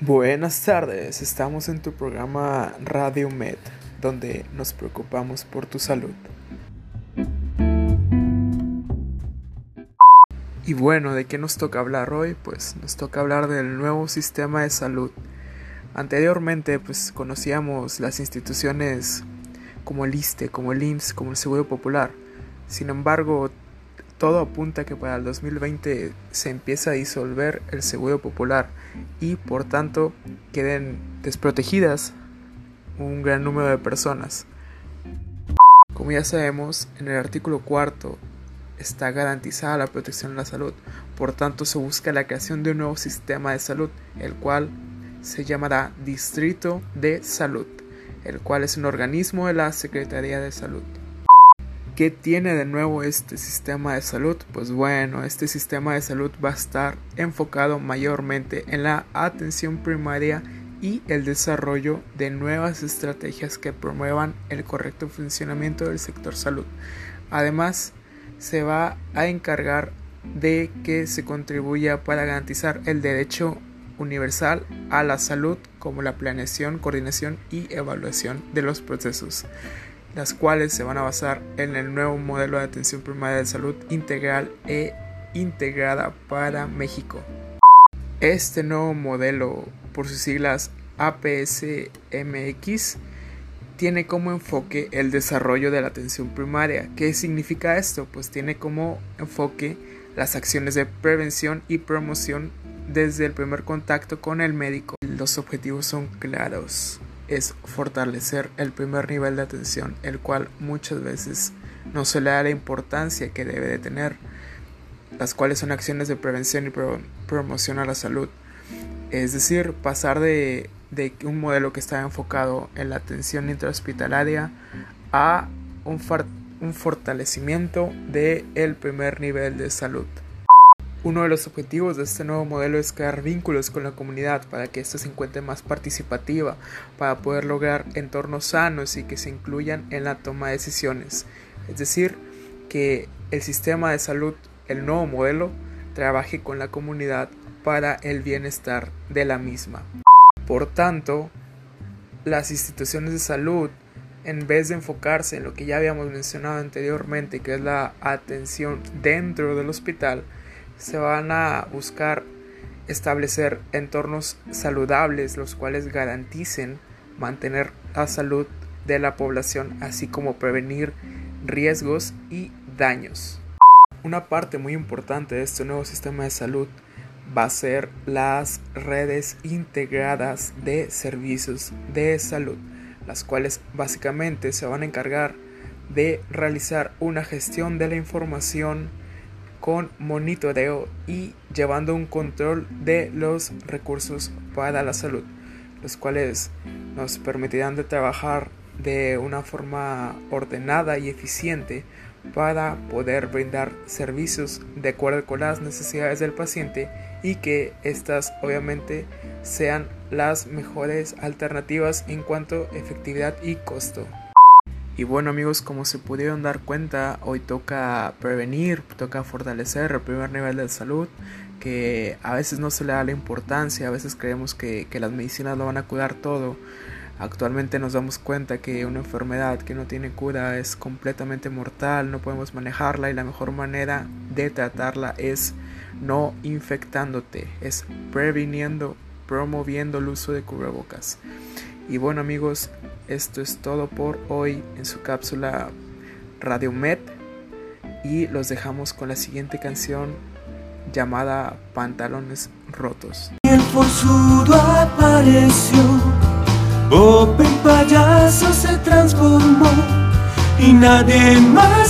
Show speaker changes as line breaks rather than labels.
Buenas tardes, estamos en tu programa Radio Med, donde nos preocupamos por tu salud. Y bueno, ¿de qué nos toca hablar hoy? Pues nos toca hablar del nuevo sistema de salud. Anteriormente, pues conocíamos las instituciones como el ISTE, como el IMSS, como el Seguro Popular. Sin embargo, todo apunta a que para el 2020 se empieza a disolver el Seguro Popular y por tanto queden desprotegidas un gran número de personas. Como ya sabemos, en el artículo cuarto está garantizada la protección de la salud. Por tanto, se busca la creación de un nuevo sistema de salud, el cual se llamará Distrito de Salud, el cual es un organismo de la Secretaría de Salud. ¿Qué tiene de nuevo este sistema de salud? Pues bueno, este sistema de salud va a estar enfocado mayormente en la atención primaria y el desarrollo de nuevas estrategias que promuevan el correcto funcionamiento del sector salud. Además, se va a encargar de que se contribuya para garantizar el derecho universal a la salud como la planeación, coordinación y evaluación de los procesos, las cuales se van a basar en el nuevo modelo de atención primaria de salud integral e integrada para México. Este nuevo modelo, por sus siglas APSMX, tiene como enfoque el desarrollo de la atención primaria. ¿Qué significa esto? Pues tiene como enfoque las acciones de prevención y promoción desde el primer contacto con el médico. Los objetivos son claros. Es fortalecer el primer nivel de atención, el cual muchas veces no se le da la importancia que debe de tener, las cuales son acciones de prevención y promoción a la salud. Es decir, pasar de de un modelo que está enfocado en la atención intrahospitalaria a un, fortalecimiento del el primer nivel de salud. Uno de los objetivos de este nuevo modelo es crear vínculos con la comunidad para que ésta se encuentre más participativa, para poder lograr entornos sanos y que se incluyan en la toma de decisiones. Es decir, que el sistema de salud, el nuevo modelo, trabaje con la comunidad para el bienestar de la misma. Por tanto, las instituciones de salud, en vez de enfocarse en lo que ya habíamos mencionado anteriormente, que es la atención dentro del hospital, se van a buscar establecer entornos saludables, los cuales garanticen mantener la salud de la población, así como prevenir riesgos y daños. Una parte muy importante de este nuevo sistema de salud va a ser las redes integradas de servicios de salud, las cuales básicamente se van a encargar de realizar una gestión de la información con monitoreo y llevando un control de los recursos para la salud, los cuales nos permitirán de trabajar de una forma ordenada y eficiente para poder brindar servicios de acuerdo con las necesidades del paciente y que estas obviamente sean las mejores alternativas en cuanto a efectividad y costo. Y bueno amigos, como se pudieron dar cuenta, hoy toca prevenir, toca fortalecer el primer nivel de salud, que a veces no se le da la importancia, a veces creemos que, que las medicinas lo van a cuidar todo, Actualmente nos damos cuenta que una enfermedad que no tiene cura es completamente mortal, no podemos manejarla y la mejor manera de tratarla es no infectándote, es previniendo, promoviendo el uso de cubrebocas. Y bueno amigos, esto es todo por hoy en su cápsula Radio Med y los dejamos con la siguiente canción llamada Pantalones Rotos.
El apareció. Bob en payaso se transformó. Y nadie más